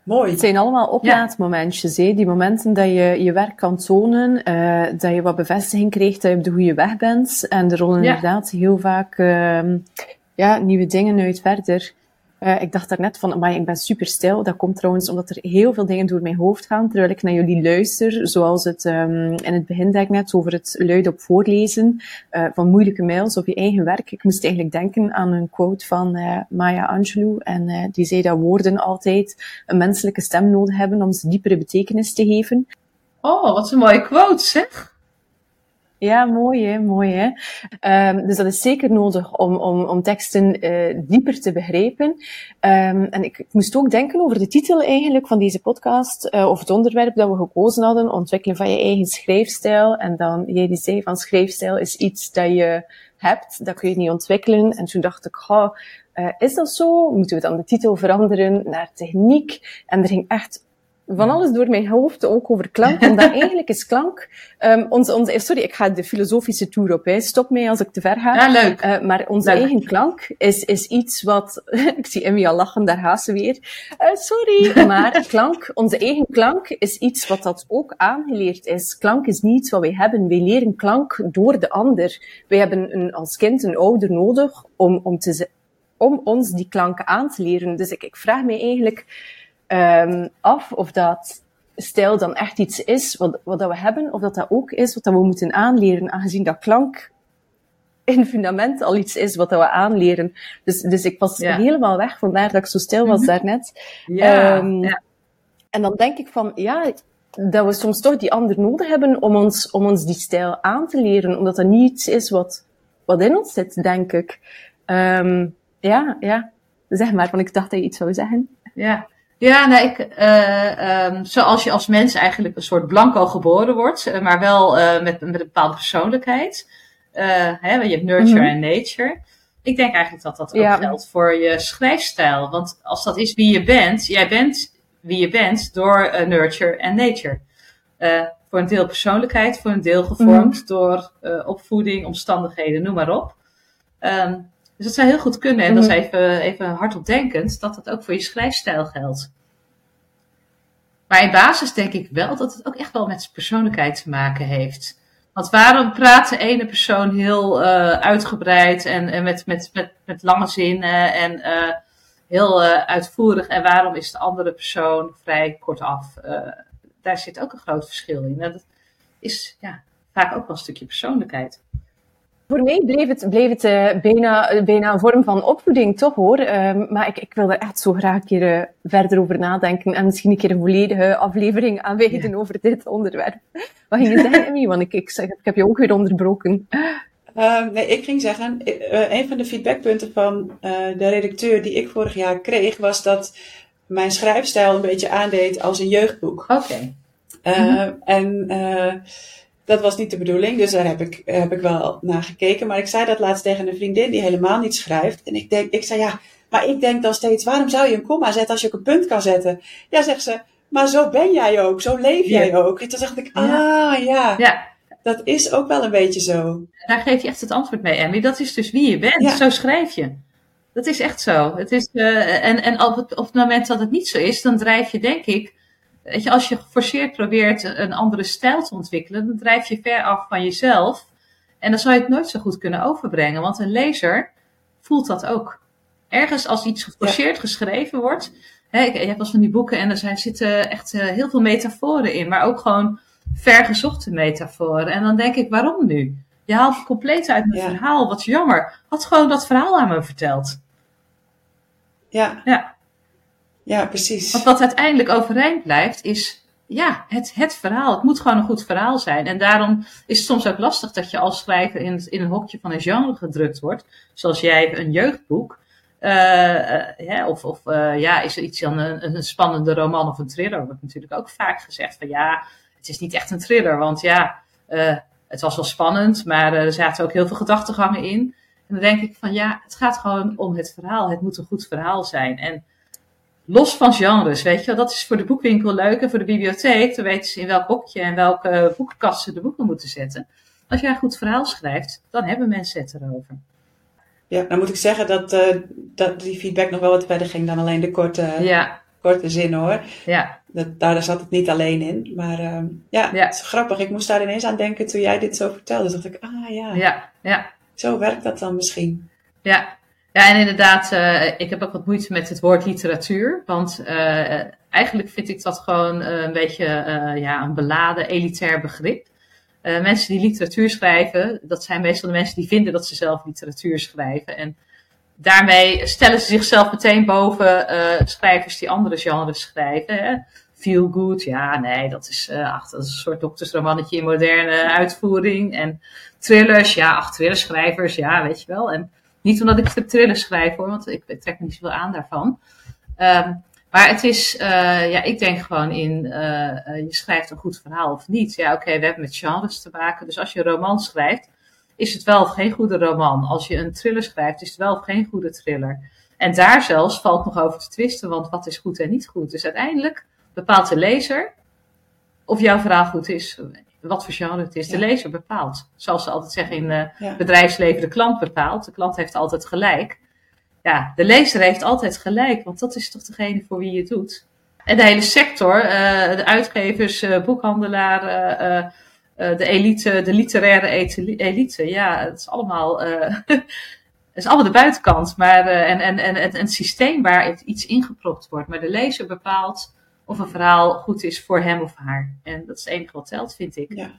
Speaker 1: Mooi.
Speaker 3: Het zijn allemaal oplaadmomentjes. Ja. Die momenten dat je je werk kan tonen, uh, dat je wat bevestiging krijgt dat je op de goede weg bent. En er rollen inderdaad heel vaak uh, ja, nieuwe dingen uit verder. Uh, ik dacht daarnet van, maar ik ben super stil. Dat komt trouwens omdat er heel veel dingen door mijn hoofd gaan, terwijl ik naar jullie luister. Zoals het um, in het begin denk ik net over het luid op voorlezen uh, van moeilijke mails op je eigen werk. Ik moest eigenlijk denken aan een quote van uh, Maya Angelou. En die zei dat woorden altijd een menselijke stem nodig hebben om ze diepere betekenis te geven.
Speaker 2: Oh, wat een mooie quote, zeg.
Speaker 3: Ja, mooi hè, mooi hè. Um, dus dat is zeker nodig om, om, om teksten uh, dieper te begrijpen. Um, en ik, ik, moest ook denken over de titel eigenlijk van deze podcast, uh, of het onderwerp dat we gekozen hadden, ontwikkelen van je eigen schrijfstijl. En dan, jij die zei van schrijfstijl is iets dat je hebt, dat kun je niet ontwikkelen. En toen dacht ik, oh, uh, is dat zo? Moeten we dan de titel veranderen naar techniek? En er ging echt van alles door mijn hoofd, ook over klank. Omdat eigenlijk is klank, um, onze, onze, sorry, ik ga de filosofische tour op, hè. stop mij als ik te ver ga.
Speaker 2: Ja, leuk.
Speaker 3: Uh, maar onze eigen klank is, is iets wat, <laughs> ik zie Emmy al lachen, daar gaat ze weer. Uh, sorry, maar klank, onze eigen klank is iets wat dat ook aangeleerd is. Klank is niet iets wat wij hebben. Wij leren klank door de ander. Wij hebben een, als kind een ouder nodig om, om, te, om ons die klanken aan te leren. Dus ik, ik vraag mij eigenlijk, um, af of dat stijl dan echt iets is wat, wat dat we hebben, of dat dat ook is wat dat we moeten aanleren, aangezien dat klank in fundament al iets is wat dat we aanleren. Dus, dus ik was helemaal weg, vandaar dat ik zo stil was mm daarnet. Ja, um, ja. En dan denk ik van, ja, dat we soms toch die ander nodig hebben om ons, om ons die stijl aan te leren, omdat dat niet iets is wat, wat in ons zit, denk ik. Um, ja, ja. Zeg maar, want ik dacht dat je iets zou zeggen.
Speaker 2: Ja, ja, nou, ik, uh, um, zoals je als mens eigenlijk een soort blanco geboren wordt, uh, maar wel uh, met, met een bepaalde persoonlijkheid. Hè, je hebt nurture mm -hmm. en nature. Ik denk eigenlijk dat dat ook ja. geldt voor je schrijfstijl. Want als dat is wie je bent, jij bent wie je bent door nurture en nature. voor een deel persoonlijkheid, voor een deel gevormd mm -hmm. door opvoeding, omstandigheden, noem maar op. Um, dus dat zou heel goed kunnen. En mm -hmm. dat is mhm. even, even hardop denkend, dat dat ook voor je schrijfstijl geldt. Maar in basis denk ik wel dat het ook echt wel met persoonlijkheid te maken heeft. Want waarom praat de ene persoon heel uh, uitgebreid en, en met, met, met, met lange zinnen en uh, heel uh, uitvoerig en waarom is de andere persoon vrij kortaf? daar zit ook een groot verschil in. Dat is ja, vaak ook wel een stukje persoonlijkheid.
Speaker 3: Voor mij bleef het, bleef het uh, bijna, bijna een vorm van opvoeding, toch hoor. Uh, maar ik, ik wil er echt zo graag een keer uh, verder over nadenken. En misschien een keer een volledige aflevering aanwijden ja. over dit onderwerp. Wat ging je zeggen, <laughs> Emmy? Want ik, ik, zeg, ik heb je ook weer onderbroken.
Speaker 1: Uh, nee, ik ging zeggen, een van de feedbackpunten van de redacteur die ik vorig jaar kreeg, was dat mijn schrijfstijl een beetje aandeed als een jeugdboek.
Speaker 2: Oké. Okay.
Speaker 1: Mm-hmm. En dat was niet de bedoeling, dus daar heb ik, heb ik wel naar gekeken. Maar ik zei dat laatst tegen een vriendin die helemaal niet schrijft. En ik, denk, ik zei ja, maar ik denk dan steeds, waarom zou je een komma zetten als je ook een punt kan zetten? Ja, zegt ze, maar zo ben jij ook, zo leef jij ja. ook. En toen dacht ik, ah ja. ja. Dat is ook wel een beetje zo.
Speaker 2: Daar geef je echt het antwoord mee, Emmy. Dat is dus wie je bent. Ja. Zo schrijf je. Dat is echt zo. Het is, uh, en en op, het, op het moment dat het niet zo is, dan drijf je denk ik Weet je, als je geforceerd probeert een andere stijl te ontwikkelen, dan drijf je ver af van jezelf. En dan zal je het nooit zo goed kunnen overbrengen, want een lezer voelt dat ook. Ergens als iets geforceerd ja. geschreven wordt, hè, je hebt wel van die boeken en er zijn, zitten echt uh, heel veel metaforen in, maar ook gewoon vergezochte metaforen. En dan denk ik, waarom nu? Je haalt het compleet uit mijn ja. verhaal, wat jammer. Had gewoon dat verhaal aan me verteld.
Speaker 1: Ja.
Speaker 2: Ja.
Speaker 1: Ja, precies.
Speaker 2: Want wat uiteindelijk overeind blijft, is ja, het, het verhaal. Het moet gewoon een goed verhaal zijn. En daarom is het soms ook lastig dat je als schrijver in, in een hokje van een genre gedrukt wordt. Zoals jij een jeugdboek. Uh, ja, of of uh, ja, is er iets dan een, een, spannende roman of een thriller? Wordt natuurlijk ook vaak gezegd van ja, het is niet echt een thriller. Want ja, het was wel spannend, maar er zaten ook heel veel gedachtegangen in. En dan denk ik van ja, het gaat gewoon om het verhaal. Het moet een goed verhaal zijn. En los van genres, weet je wel. Dat is voor de boekwinkel leuk en voor de bibliotheek. Dan weten ze in welk hokje en welke boekenkast ze de boeken moeten zetten. Als jij een goed verhaal schrijft, dan hebben mensen het erover.
Speaker 1: Ja, dan moet ik zeggen dat, uh, dat die feedback nog wel wat verder ging dan alleen de korte,
Speaker 2: ja.
Speaker 1: korte zin hoor.
Speaker 2: Ja.
Speaker 1: Dat, daar zat het niet alleen in. Maar uh, ja, ja, het is grappig. Ik moest daar ineens aan denken toen jij dit zo vertelde. Dus dacht ik, ah ja.
Speaker 2: Ja, ja.
Speaker 1: Zo werkt dat dan misschien.
Speaker 2: Ja, ja, en inderdaad, uh, ik heb ook wat moeite met het woord literatuur. Want uh, eigenlijk vind ik dat gewoon uh, een beetje ja, een beladen, elitair begrip. mensen die literatuur schrijven, dat zijn meestal de mensen die vinden dat ze zelf literatuur schrijven. En daarmee stellen ze zichzelf meteen boven schrijvers die andere genres schrijven. Hè. Feel good, ja, nee, dat is, ach, dat is een soort doktersromannetje in moderne uitvoering. En thrillers, ja, ach, thrillerschrijvers, ja, weet je wel. En niet omdat ik de thrillers schrijf hoor, want ik trek me niet zoveel aan daarvan. Um, maar het is, uh, ja, ik denk gewoon in, uh, je schrijft een goed verhaal of niet. Ja, oké, we hebben met genres te maken. Dus als je een roman schrijft, is het wel of geen goede roman. Als je een thriller schrijft, is het wel of geen goede thriller. En daar zelfs valt nog over te twisten, want wat is goed en niet goed. Dus uiteindelijk bepaalt de lezer of jouw verhaal goed is wat voor genre het is. De lezer bepaalt. Zoals ze altijd zeggen in uh, ja. bedrijfsleven, de klant bepaalt. De klant heeft altijd gelijk. Ja, de lezer heeft altijd gelijk, want dat is toch degene voor wie je het doet. En de hele sector, uh, de uitgevers, uh, boekhandelaren, de elite, de literaire elite. Ja, het is allemaal, <laughs> het is allemaal de buitenkant. Maar, en, en, en, en het systeem waar iets ingepropt wordt. Maar de lezer bepaalt of een verhaal goed is voor hem of haar. En dat is het enige wat telt, vind ik.
Speaker 1: Ja.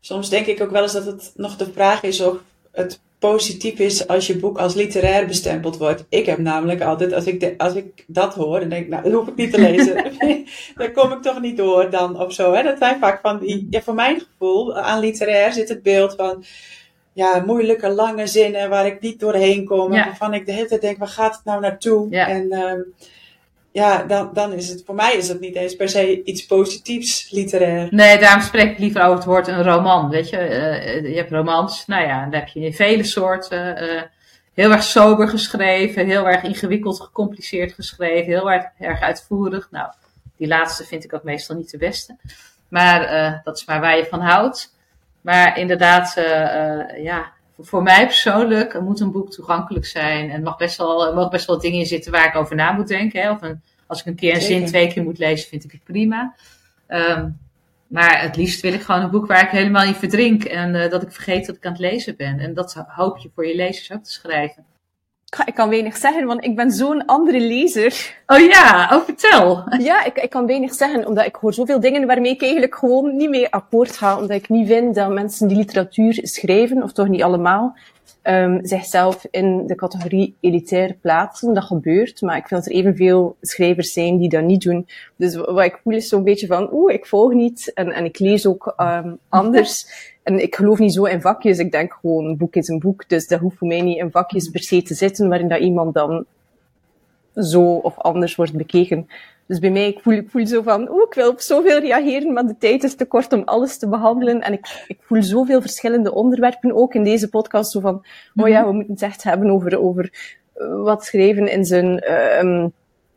Speaker 1: Soms denk ik ook wel eens dat het nog de vraag is of het positief is als je boek als literair bestempeld wordt. Ik heb namelijk altijd, als ik, de, als ik dat hoor, dan denk ik, nou, dat hoef ik niet te lezen. <laughs> dan kom ik toch niet door dan of zo. Hè? Dat zijn vaak van die, ja, voor mijn gevoel, aan literair zit het beeld van, ja, moeilijke, lange zinnen waar ik niet doorheen kom. Ja. Waarvan ik de hele tijd denk, waar gaat het nou naartoe?
Speaker 2: Ja.
Speaker 1: En um, ja, dan, dan is het voor mij is het niet eens per se iets positiefs literair.
Speaker 2: Nee, daarom spreek ik liever over het woord een roman. Weet je, uh, je hebt romans, nou ja, daar heb je vele soorten. Uh, heel erg sober geschreven, heel erg ingewikkeld, gecompliceerd geschreven, heel erg, erg uitvoerig. Nou, die laatste vind ik ook meestal niet de beste. Maar dat is maar waar je van houdt. Maar inderdaad, ja, voor mij persoonlijk moet een boek toegankelijk zijn. En mag best wel, er mogen best wel dingen in zitten waar ik over na moet denken. Hè? Of een, als ik een keer een Zeker. zin twee keer moet lezen, vind ik het prima. Um, maar het liefst wil ik gewoon een boek waar ik helemaal in verdrink en dat ik vergeet dat ik aan het lezen ben. En dat hoop je voor je lezers ook te schrijven.
Speaker 3: Ik kan weinig zeggen, want ik ben zo'n andere lezer.
Speaker 2: Oh ja, oh vertel.
Speaker 3: Ja, ik, ik kan weinig zeggen, omdat ik hoor zoveel dingen waarmee ik eigenlijk gewoon niet mee akkoord ga. Omdat ik niet vind dat mensen die literatuur schrijven, of toch niet allemaal, um, zichzelf in de categorie elitair plaatsen. Dat gebeurt, maar ik vind dat er evenveel schrijvers zijn die dat niet doen. Dus wat ik voel is zo'n beetje van, oeh, ik volg niet en, en ik lees ook um, anders. <laughs> En ik geloof niet zo in vakjes. Ik denk gewoon, een boek is een boek. Dus dat hoeft voor mij niet in vakjes per se te zitten, waarin dat iemand dan zo of anders wordt bekeken. Dus bij mij, ik voel, ik voel zo van, oeh, ik wil op zoveel reageren, maar de tijd is te kort om alles te behandelen. En ik, ik voel zoveel verschillende onderwerpen ook in deze podcast. Zo van, oh ja, mhm. we moeten het echt hebben over, over wat schrijven in zijn, um,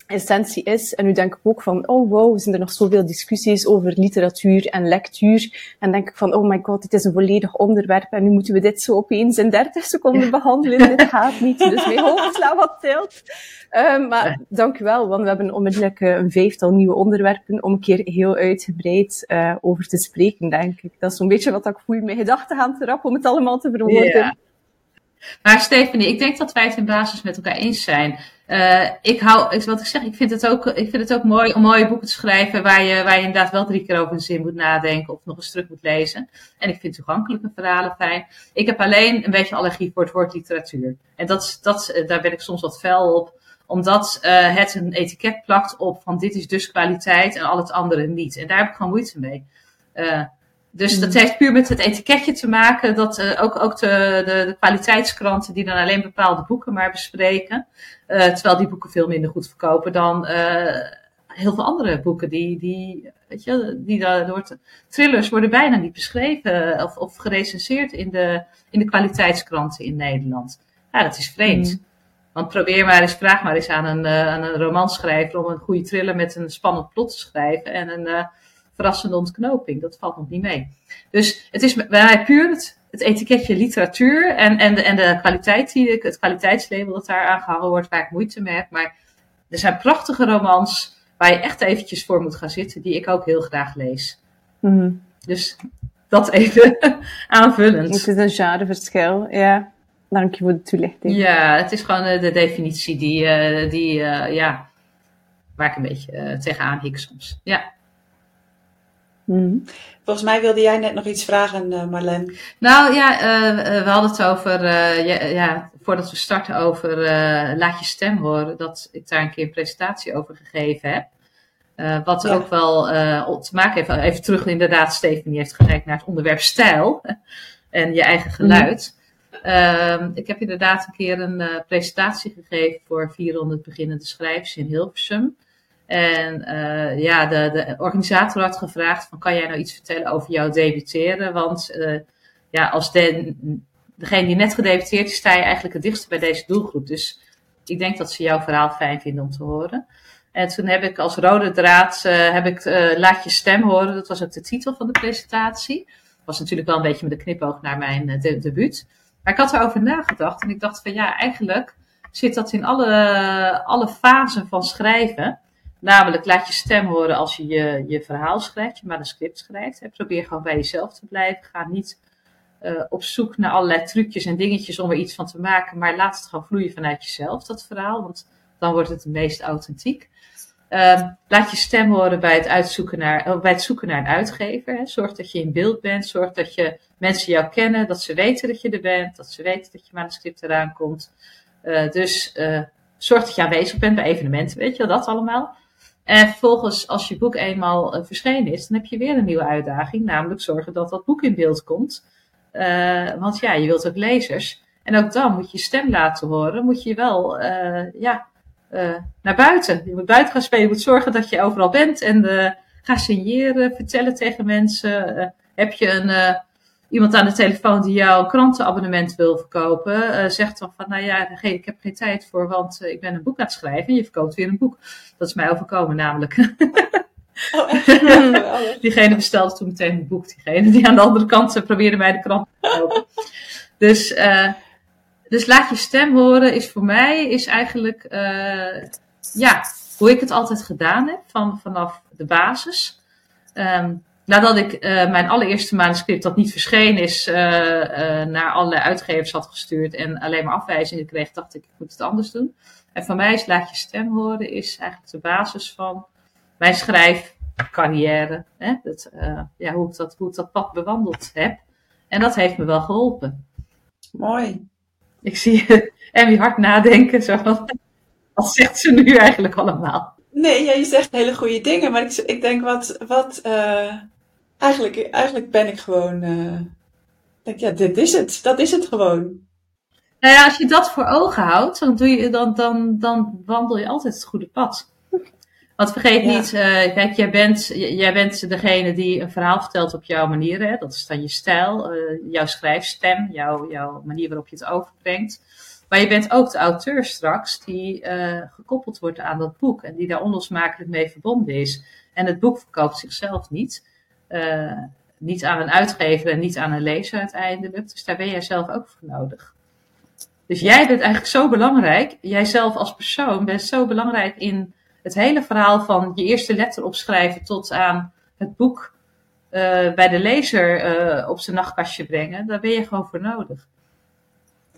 Speaker 3: essentie is. En nu denk ik ook van, oh wow, zijn er nog zoveel discussies over literatuur en lectuur. En denk ik van, oh my god, dit is een volledig onderwerp en nu moeten we dit zo opeens in 30 seconden behandelen. dit gaat niet. Dus mijn hoofd slaat wat tilt. Um, maar dank u wel, want we hebben onmiddellijk uh, een vijftal nieuwe onderwerpen om een keer heel uitgebreid uh, over te spreken, denk ik. Dat is zo'n beetje wat ik voel. Mijn gedachten gaan te rap om het allemaal te verwoorden. Yeah.
Speaker 2: Maar Stephanie, ik denk dat wij het in basis met elkaar eens zijn. Uh, ik hou, wat ik zeg, ik vind het ook, ik vind het ook mooi om mooie boeken te schrijven waar je, waar je inderdaad wel drie keer over een zin moet nadenken of nog eens terug moet lezen. En ik vind toegankelijke verhalen fijn. Ik heb alleen een beetje allergie voor het woord literatuur. En dat, dat, daar ben ik soms wat fel op, omdat uh, het een etiket plakt op van dit is dus kwaliteit en al het andere niet. En daar heb ik gewoon moeite mee. Dus dat mm. heeft puur met het etiketje te maken. Dat uh, ook, ook de, de, de, kwaliteitskranten die dan alleen bepaalde boeken maar bespreken. Uh, terwijl die boeken veel minder goed verkopen dan uh, heel veel andere boeken. Die, die, weet je, die door thrillers worden bijna niet beschreven of, of gerecenseerd in de, in de kwaliteitskranten in Nederland. Ja, dat is vreemd. Mm. Want probeer maar eens, vraag maar eens aan een, aan een romanschrijver om een goede thriller met een spannend plot te schrijven. En een verrassende ontknoping. Dat valt nog niet mee. Dus het is bij mij puur het, het etiketje literatuur en, en, de, en de kwaliteit die ik, het kwaliteitslabel dat daar aangehangen wordt, waar ik moeite mee heb. Maar er zijn prachtige romans waar je echt eventjes voor moet gaan zitten, die ik ook heel graag lees. Mm. Dus dat even <laughs> aanvullend.
Speaker 3: Het is een genreverschil, ja. Dank je voor de toelichting.
Speaker 2: Ja, het is gewoon eh, de definitie die, uh, die uh, ja, waar ik een beetje tegenaan hik soms. Ja.
Speaker 1: Mhm. Volgens mij wilde jij net nog iets vragen, uh, Marlen.
Speaker 2: Nou ja, uh, we hadden het over, uh, ja, ja, voordat we starten, over laat je stem horen. Dat ik daar een keer een presentatie over gegeven heb. wat ook wel te maken heeft, even terug inderdaad, Stephanie heeft gekeken naar het onderwerp stijl <laughs> en je eigen geluid. Mm. ik heb inderdaad een keer een presentatie gegeven voor 400 beginnende schrijvers in Hilversum. En uh, ja, de, de organisator had gevraagd van kan jij nou iets vertellen over jouw debuteren? Want uh, ja, als de, degene die net gedebuteerd is, sta je eigenlijk het dichtst bij deze doelgroep. Dus ik denk dat ze jouw verhaal fijn vinden om te horen. En toen heb ik als rode draad, uh, heb ik Laat je stem horen. Dat was ook de titel van de presentatie. Was natuurlijk wel een beetje met een knipoog naar mijn de, debuut. Maar ik had erover nagedacht en ik dacht van ja, eigenlijk zit dat in alle, alle fasen van schrijven. Namelijk, laat je stem horen als je je, je verhaal schrijft, je manuscript schrijft. Probeer gewoon bij jezelf te blijven. Ga niet uh, op zoek naar allerlei trucjes en dingetjes om er iets van te maken, maar laat het gewoon vloeien vanuit jezelf, dat verhaal, want dan wordt het het meest authentiek. Uh, laat je stem horen bij het, uitzoeken naar, uh, bij het zoeken naar een uitgever. Zorg dat je in beeld bent. Zorg dat je mensen jou kennen. Dat ze weten dat je er bent. Dat ze weten dat je manuscript eraan komt. Uh, dus zorg dat je aanwezig bent bij evenementen. Weet je wel, dat allemaal. En vervolgens, als je boek eenmaal uh, verschenen is, dan heb je weer een nieuwe uitdaging. Namelijk zorgen dat dat boek in beeld komt. Uh, want ja, je wilt ook lezers. En ook dan moet je stem laten horen. Moet je wel, uh, ja, naar buiten. Je moet buiten gaan spelen. Je moet zorgen dat je overal bent. En ga signeren, vertellen tegen mensen. heb je een iemand aan de telefoon die jouw krantenabonnement wil verkopen, uh, zegt dan van, nou ja, ik heb geen tijd voor, want uh, ik ben een boek aan het schrijven en je verkoopt weer een boek. Dat is mij overkomen namelijk. <laughs> Oh, <laughs> Diegene bestelde toen meteen een boek. Diegene die aan de andere kant uh, probeerde mij de krant te kopen. dus, dus laat je stem horen is voor mij is eigenlijk, ja, hoe ik het altijd gedaan heb, van, vanaf de basis. Um, nadat ik uh, mijn allereerste manuscript, dat niet verschenen is, uh, uh, naar alle uitgevers had gestuurd en alleen maar afwijzingen kreeg, dacht ik, ik moet het anders doen. En van mij is Laat je stem horen, is eigenlijk de basis van mijn schrijfcarrière. Hè? Dat, ja, hoe, ik dat, hoe ik dat pad bewandeld heb. En dat heeft me wel geholpen.
Speaker 1: Mooi.
Speaker 2: Ik zie <laughs> Emmy hard nadenken. Zo <laughs> wat zegt ze nu eigenlijk allemaal?
Speaker 1: Nee, ja, je zegt hele goede dingen, maar ik, ik denk wat, wat uh, eigenlijk, eigenlijk ben ik gewoon, uh, denk ja, dit is het, dat is het gewoon.
Speaker 2: Nou ja, als je dat voor ogen houdt, dan, doe je, dan, dan, dan wandel je altijd het goede pad. Want vergeet ja. niet, uh, kijk, jij bent, jij bent degene die een verhaal vertelt op jouw manier. Hè? Dat is dan je stijl, uh, jouw schrijfstem, jouw, jouw manier waarop je het overbrengt. Maar je bent ook de auteur straks die uh, gekoppeld wordt aan dat boek en die daar onlosmakelijk mee verbonden is. En het boek verkoopt zichzelf niet. Uh, niet aan een uitgever en niet aan een lezer uiteindelijk. Dus daar ben jij zelf ook voor nodig. Dus jij bent eigenlijk zo belangrijk. Jijzelf als persoon bent zo belangrijk in het hele verhaal van je eerste letter opschrijven tot aan het boek uh, bij de lezer op zijn nachtkastje brengen. Daar ben je gewoon voor nodig.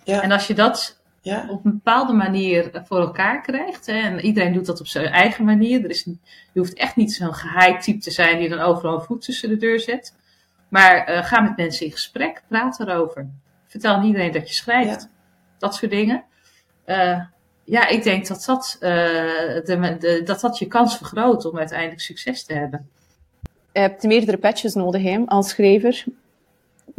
Speaker 2: Ja. En als je dat ja. op een bepaalde manier voor elkaar krijgt. Hè, en iedereen doet dat op zijn eigen manier. Er is, je hoeft echt niet zo'n geheim type te zijn die dan overal een voet tussen de deur zet. Maar uh, ga met mensen in gesprek, praat erover. Vertel aan iedereen dat je schrijft. Ja. Dat soort dingen. Uh, ja, ik denk dat dat, uh, de, de, dat dat je kans vergroot om uiteindelijk succes te hebben.
Speaker 3: Je hebt meerdere patches nodig hè, als schrijver.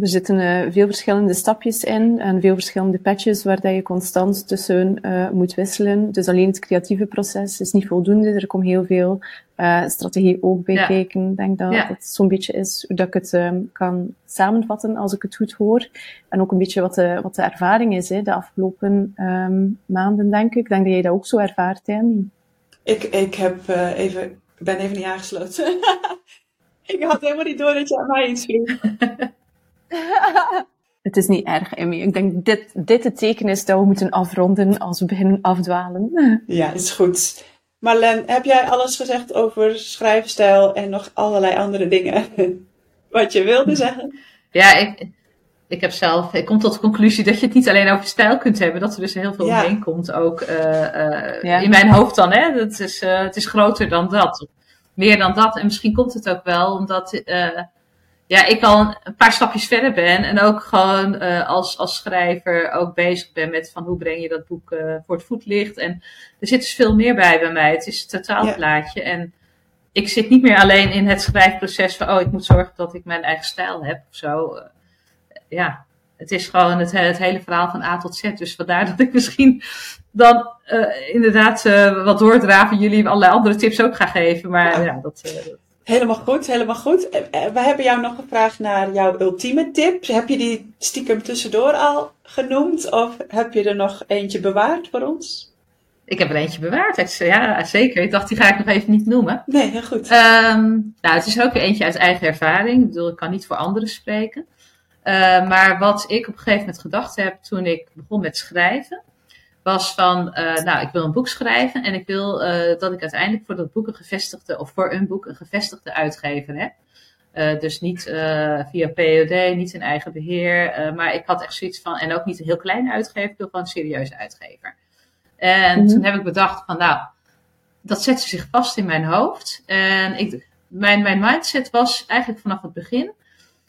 Speaker 3: Er zitten uh, veel verschillende stapjes in en veel verschillende patches waar dat je constant tussen uh, moet wisselen. Dus alleen het creatieve proces is niet voldoende. Er komt heel veel uh, strategie ook bij ja. kijken. Ik denk dat ja. dat zo'n beetje is hoe dat ik het um, kan samenvatten als ik het goed hoor. En ook een beetje wat de, wat de ervaring is hè, de afgelopen um, maanden, denk ik. Ik denk dat jij dat ook zo ervaart, Tammy.
Speaker 1: Ik, ik heb even, ben even niet aangesloten. <laughs> ik had helemaal niet door dat je aan mij iets vroeg. <laughs> <laughs>
Speaker 3: Het is niet erg, Emmy. Ik denk dit dit het teken is dat we moeten afronden als we beginnen afdwalen. <laughs>
Speaker 1: Ja, is goed. Marlen, heb jij alles gezegd over schrijfstijl en nog allerlei andere dingen? <laughs> Wat je wilde zeggen?
Speaker 2: Ja, ik, ik heb zelf, ik kom tot de conclusie dat je het niet alleen over stijl kunt hebben, dat er dus heel veel ja. omheen komt, ook uh, uh, ja. in mijn hoofd dan. Hè? Dat is, uh, het is groter dan dat, meer dan dat. En misschien komt het ook wel omdat ja, ik al een paar stapjes verder ben en ook gewoon uh, als, als schrijver ook bezig ben met van hoe breng je dat boek uh, voor het voetlicht. En er zit dus veel meer bij bij mij. Het is een totaalplaatje. Ja. En ik zit niet meer alleen in het schrijfproces van, oh, ik moet zorgen dat ik mijn eigen stijl heb of zo. Uh, ja, het is gewoon het, het, hele verhaal van A tot Z. Dus vandaar <laughs> dat ik misschien dan inderdaad wat doordraven jullie allerlei andere tips ook ga geven. Maar ja, ja dat
Speaker 1: Helemaal goed, helemaal goed. Eh, we hebben jou nog gevraagd naar jouw ultieme tip. Heb je die stiekem tussendoor al genoemd of heb je er nog eentje bewaard voor ons?
Speaker 2: Ik heb er eentje bewaard, ja zeker. Ik dacht, die ga ik nog even niet noemen.
Speaker 1: Nee, heel goed.
Speaker 2: Um, nou, het is ook weer eentje uit eigen ervaring. Ik bedoel, ik kan niet voor anderen spreken. Uh, maar wat ik op een gegeven moment gedacht heb toen ik begon met schrijven, was van, uh, nou, ik wil een boek schrijven en ik wil uh, dat ik uiteindelijk voor dat boek een gevestigde, of voor een boek een gevestigde uitgever heb. Uh, dus niet via POD, niet in eigen beheer, maar ik had echt zoiets van, en ook niet een heel kleine uitgever, ik wil gewoon een serieuze uitgever. En mm -hmm. toen heb ik bedacht van, nou, dat zette zich vast in mijn hoofd. En ik, mijn, mijn mindset was eigenlijk vanaf het begin,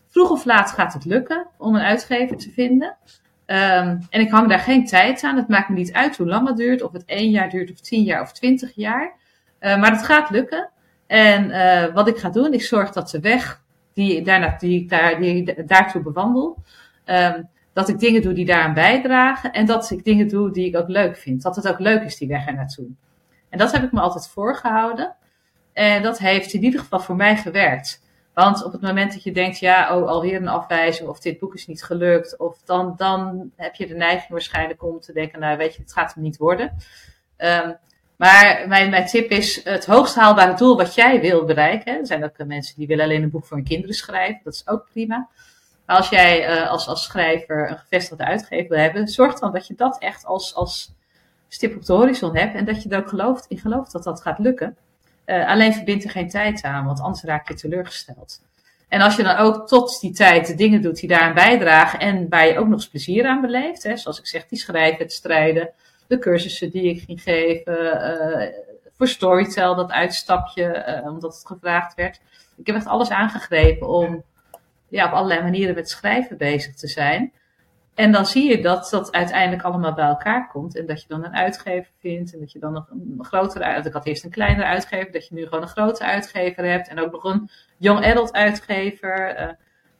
Speaker 2: vroeg of laat gaat het lukken om een uitgever te vinden. Um, en ik hang daar geen tijd aan. Het maakt me niet uit hoe lang het duurt. Of het één jaar duurt, of tien jaar, of twintig jaar. Uh, maar het gaat lukken. En uh, wat ik ga doen, ik zorg dat de weg die, daarna, die daar, die daartoe bewandel, um, dat ik dingen doe die daaraan bijdragen. En dat ik dingen doe die ik ook leuk vind. Dat het ook leuk is, die weg er naartoe. En dat heb ik me altijd voorgehouden. En dat heeft in ieder geval voor mij gewerkt. Want op het moment dat je denkt, ja, oh, alweer een afwijzing of dit boek is niet gelukt, of dan, dan heb je de neiging waarschijnlijk om te denken, nou weet je, het gaat hem niet worden. Um, maar mijn, mijn tip is het hoogst haalbare doel wat jij wil bereiken. Er zijn ook mensen die willen alleen een boek voor hun kinderen schrijven, dat is ook prima. Maar als jij uh, als, als schrijver een gevestigde uitgever wil hebben, zorg dan dat je dat echt als, als stip op de horizon hebt en dat je er ook gelooft, in gelooft dat dat gaat lukken. Uh, alleen verbind er geen tijd aan, want anders raak je teleurgesteld. En als je dan ook tot die tijd de dingen doet die daaraan bijdragen en waar je ook nog eens plezier aan beleeft, hè, zoals ik zeg, die schrijfwedstrijden, de cursussen die ik ging geven, uh, voor Storytel, dat uitstapje, uh, omdat het gevraagd werd. Ik heb echt alles aangegrepen om ja, op allerlei manieren met schrijven bezig te zijn. En dan zie je dat dat uiteindelijk allemaal bij elkaar komt. En dat je dan een uitgever vindt. En dat je dan nog een grotere. Ik had eerst een kleinere uitgever. Dat je nu gewoon een grote uitgever hebt. En ook nog een young adult uitgever. Uh,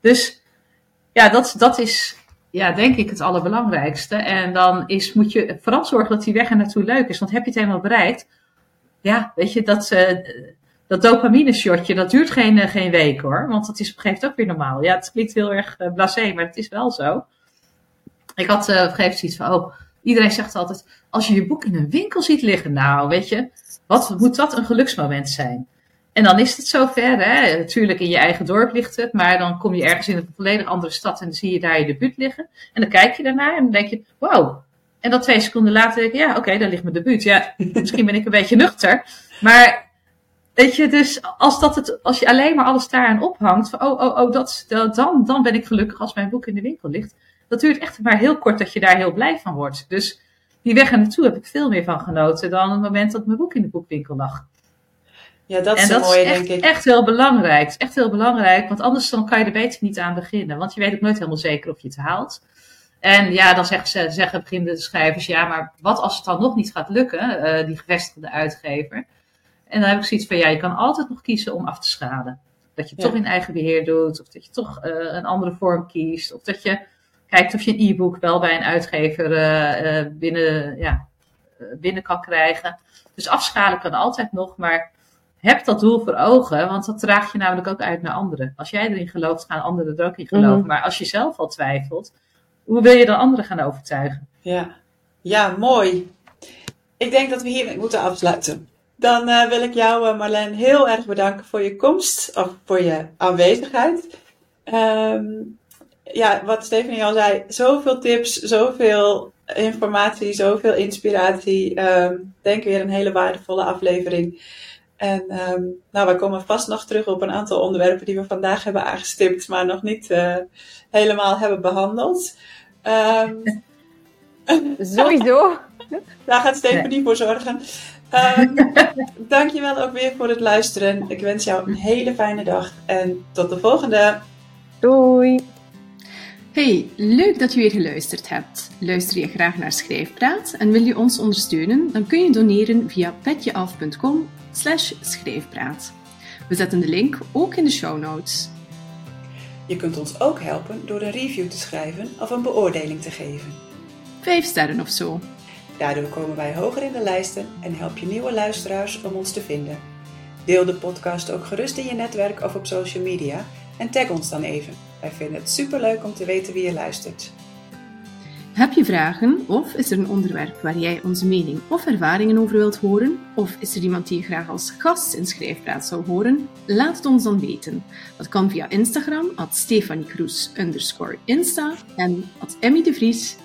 Speaker 2: dus ja, dat, dat is ja, denk ik het allerbelangrijkste. En dan is, moet je vooral zorgen dat die weg er naartoe leuk is. Want heb je het helemaal bereikt. Ja, weet je, dat, uh, dat dopamine shotje, dat duurt geen, uh, geen week hoor. Want dat is op een gegeven moment ook weer normaal. Ja, het klinkt heel erg blasé, maar het is wel zo. Ik had uh, op een gegeven moment van, oh, iedereen zegt altijd, als je je boek in een winkel ziet liggen, nou, weet je, wat moet dat een geluksmoment zijn? En dan is het zover, hè. Natuurlijk in je eigen dorp ligt het, maar dan kom je ergens in een volledig andere stad en dan zie je daar je debuut liggen. En dan kijk je daarnaar en dan denk je, wow. En dan twee seconden later denk je, ja, oké, okay, daar ligt mijn debuut. Ja, <laughs> misschien ben ik een beetje nuchter, maar Weet je, dus als, dat het, als je alleen maar alles daaraan ophangt, van oh, oh, oh, dat, dan, dan ben ik gelukkig als mijn boek in de winkel ligt dat duurt echt maar heel kort dat je daar heel blij van wordt. Dus die weg er naartoe heb ik veel meer van genoten dan het moment dat mijn boek in de boekwinkel lag.
Speaker 1: Ja, dat is en dat is
Speaker 2: echt,
Speaker 1: denk ik.
Speaker 2: echt heel belangrijk. is echt heel belangrijk, want anders dan kan je er beter niet aan beginnen. Want je weet ook nooit helemaal zeker of je het haalt. En ja, dan zeggen, ze, zeggen beginnende schrijvers, ja, maar wat als het dan nog niet gaat lukken, uh, die gevestigde uitgever? En dan heb ik zoiets van, ja, je kan altijd nog kiezen om af te schalen. Dat je ja. toch in eigen beheer doet, of dat je toch uh, een andere vorm kiest, of dat je kijkt of je een e-book wel bij een uitgever uh, binnen, ja, binnen kan krijgen. Dus afschalen kan altijd nog, maar heb dat doel voor ogen, want dat draag je namelijk ook uit naar anderen. Als jij erin gelooft, gaan anderen er ook in geloven. Mm-hmm. Maar als je zelf al twijfelt, hoe wil je dan anderen gaan overtuigen?
Speaker 1: Ja, ja mooi. Ik denk dat we hier moeten afsluiten. Dan uh, wil ik jou, uh, Marleen, heel erg bedanken voor je komst, of voor je aanwezigheid. Um, ja, wat Stephanie al zei, zoveel tips, zoveel informatie, zoveel inspiratie. Um, denk weer een hele waardevolle aflevering. En um, nou, we komen vast nog terug op een aantal onderwerpen die we vandaag hebben aangestipt, maar nog niet uh, helemaal hebben behandeld. Um, <laughs>
Speaker 3: Sowieso.
Speaker 1: Daar gaat Stephanie nee. voor zorgen. Um, <laughs> dankjewel ook weer voor het luisteren. Ik wens jou een hele fijne dag en tot de volgende.
Speaker 3: Doei.
Speaker 4: Hey, leuk dat je weer geluisterd hebt. Luister je graag naar Schrijfpraat en wil je ons ondersteunen? Dan kun je doneren via petjeaf.com schrijfpraat. We zetten de link ook in de show notes.
Speaker 1: Je kunt ons ook helpen door een review te schrijven of een beoordeling te geven.
Speaker 4: Vijf sterren of zo.
Speaker 1: Daardoor komen wij hoger in de lijsten en help je nieuwe luisteraars om ons te vinden. Deel de podcast ook gerust in je netwerk of op social media en tag ons dan even. Wij vinden het superleuk om te weten wie je luistert.
Speaker 4: Heb je vragen of is er een onderwerp waar jij onze mening of ervaringen over wilt horen? Of is er iemand die je graag als gast in Schrijfpraat zou horen? Laat het ons dan weten. Dat kan via Instagram, at Stefanie Kroes, Insta, en at Emmy de Vries,